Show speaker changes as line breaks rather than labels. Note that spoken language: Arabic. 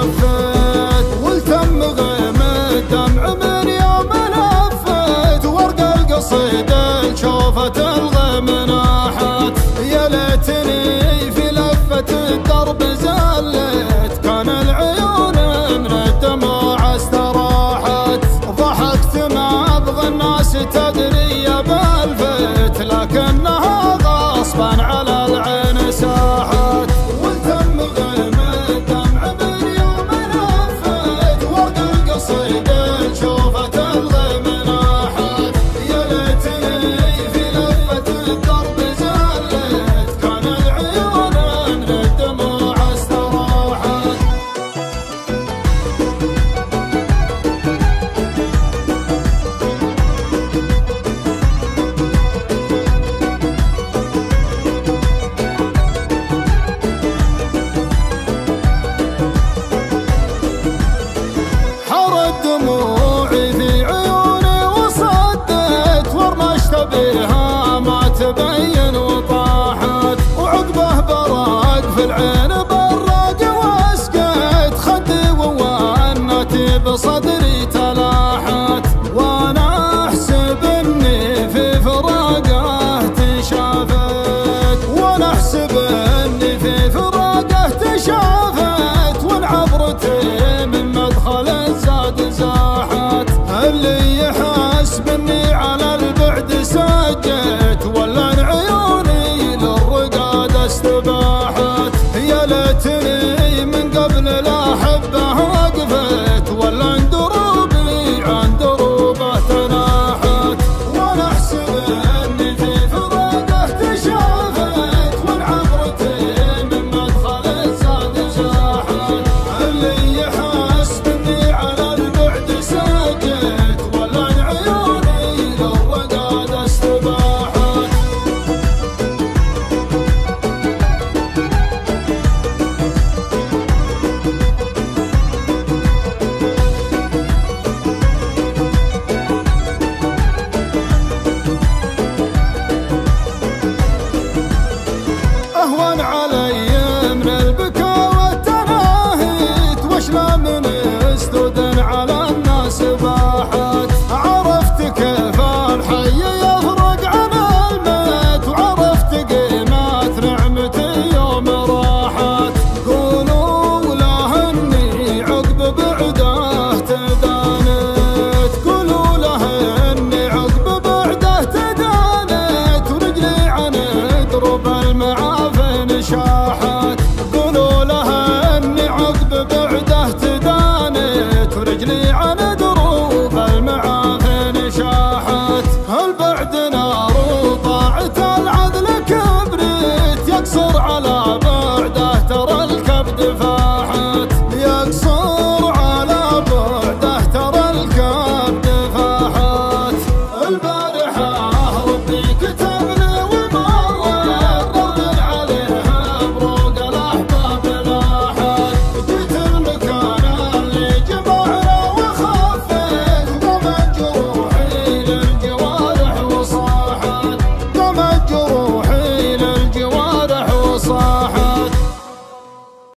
love. بالعين براد واسكت خدي ووانت بصدري تلا soon as